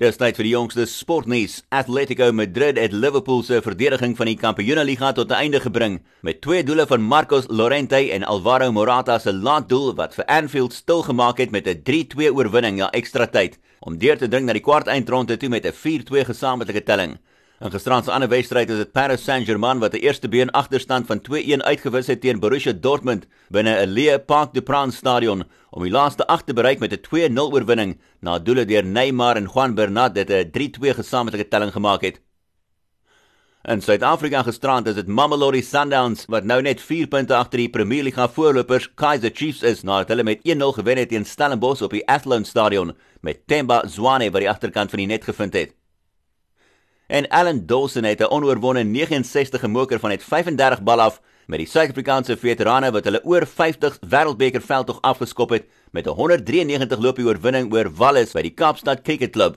Dis tyd vir die jongste sportnuus. Atletico Madrid het Liverpool se verdediging van die Kampioenligga tot 'n einde gebring met twee doele van Marcos Llorente en Alvaro Morata se laatdoel wat vir Anfield stilgemaak het met 'n 3-2 oorwinning na ekstra tyd om deur te dring na die kwart eindronde toe met 'n 4-2 gesamentlike telling. In gisterand se ander wedstryd is dit Paris Saint-Germain wat 'n eerste been agterstand van 2-1 uitgewis het teen Borussia Dortmund binne 'n leë Parc des Princes stadion om die laaste ag te bereik met 'n 2-0 oorwinning na doele deur Neymar en Juan Bernat dit 'n 3-2 gesamentlike telling gemaak het. In Suid-Afrika gisterand is dit Mamelodi Sundowns wat nou net 4 punte agter die Premier League voorlopers Kaizer Chiefs is nadat hulle met 1-0 gewen het teen Stellenbosch op die Athlone Stadion met Themba Zwane by die agterkant van die net gevind het. En Allen Dawson het 'n onoorwonde 69 gemoker van net 35 bal af met die Suid-Afrikaanse veterane wat hulle oor 50 Wêreldbeker veldtog afgeskop het met 'n 193 loopie oorwinning oor Wallis by die Kaapstad Cricket Club.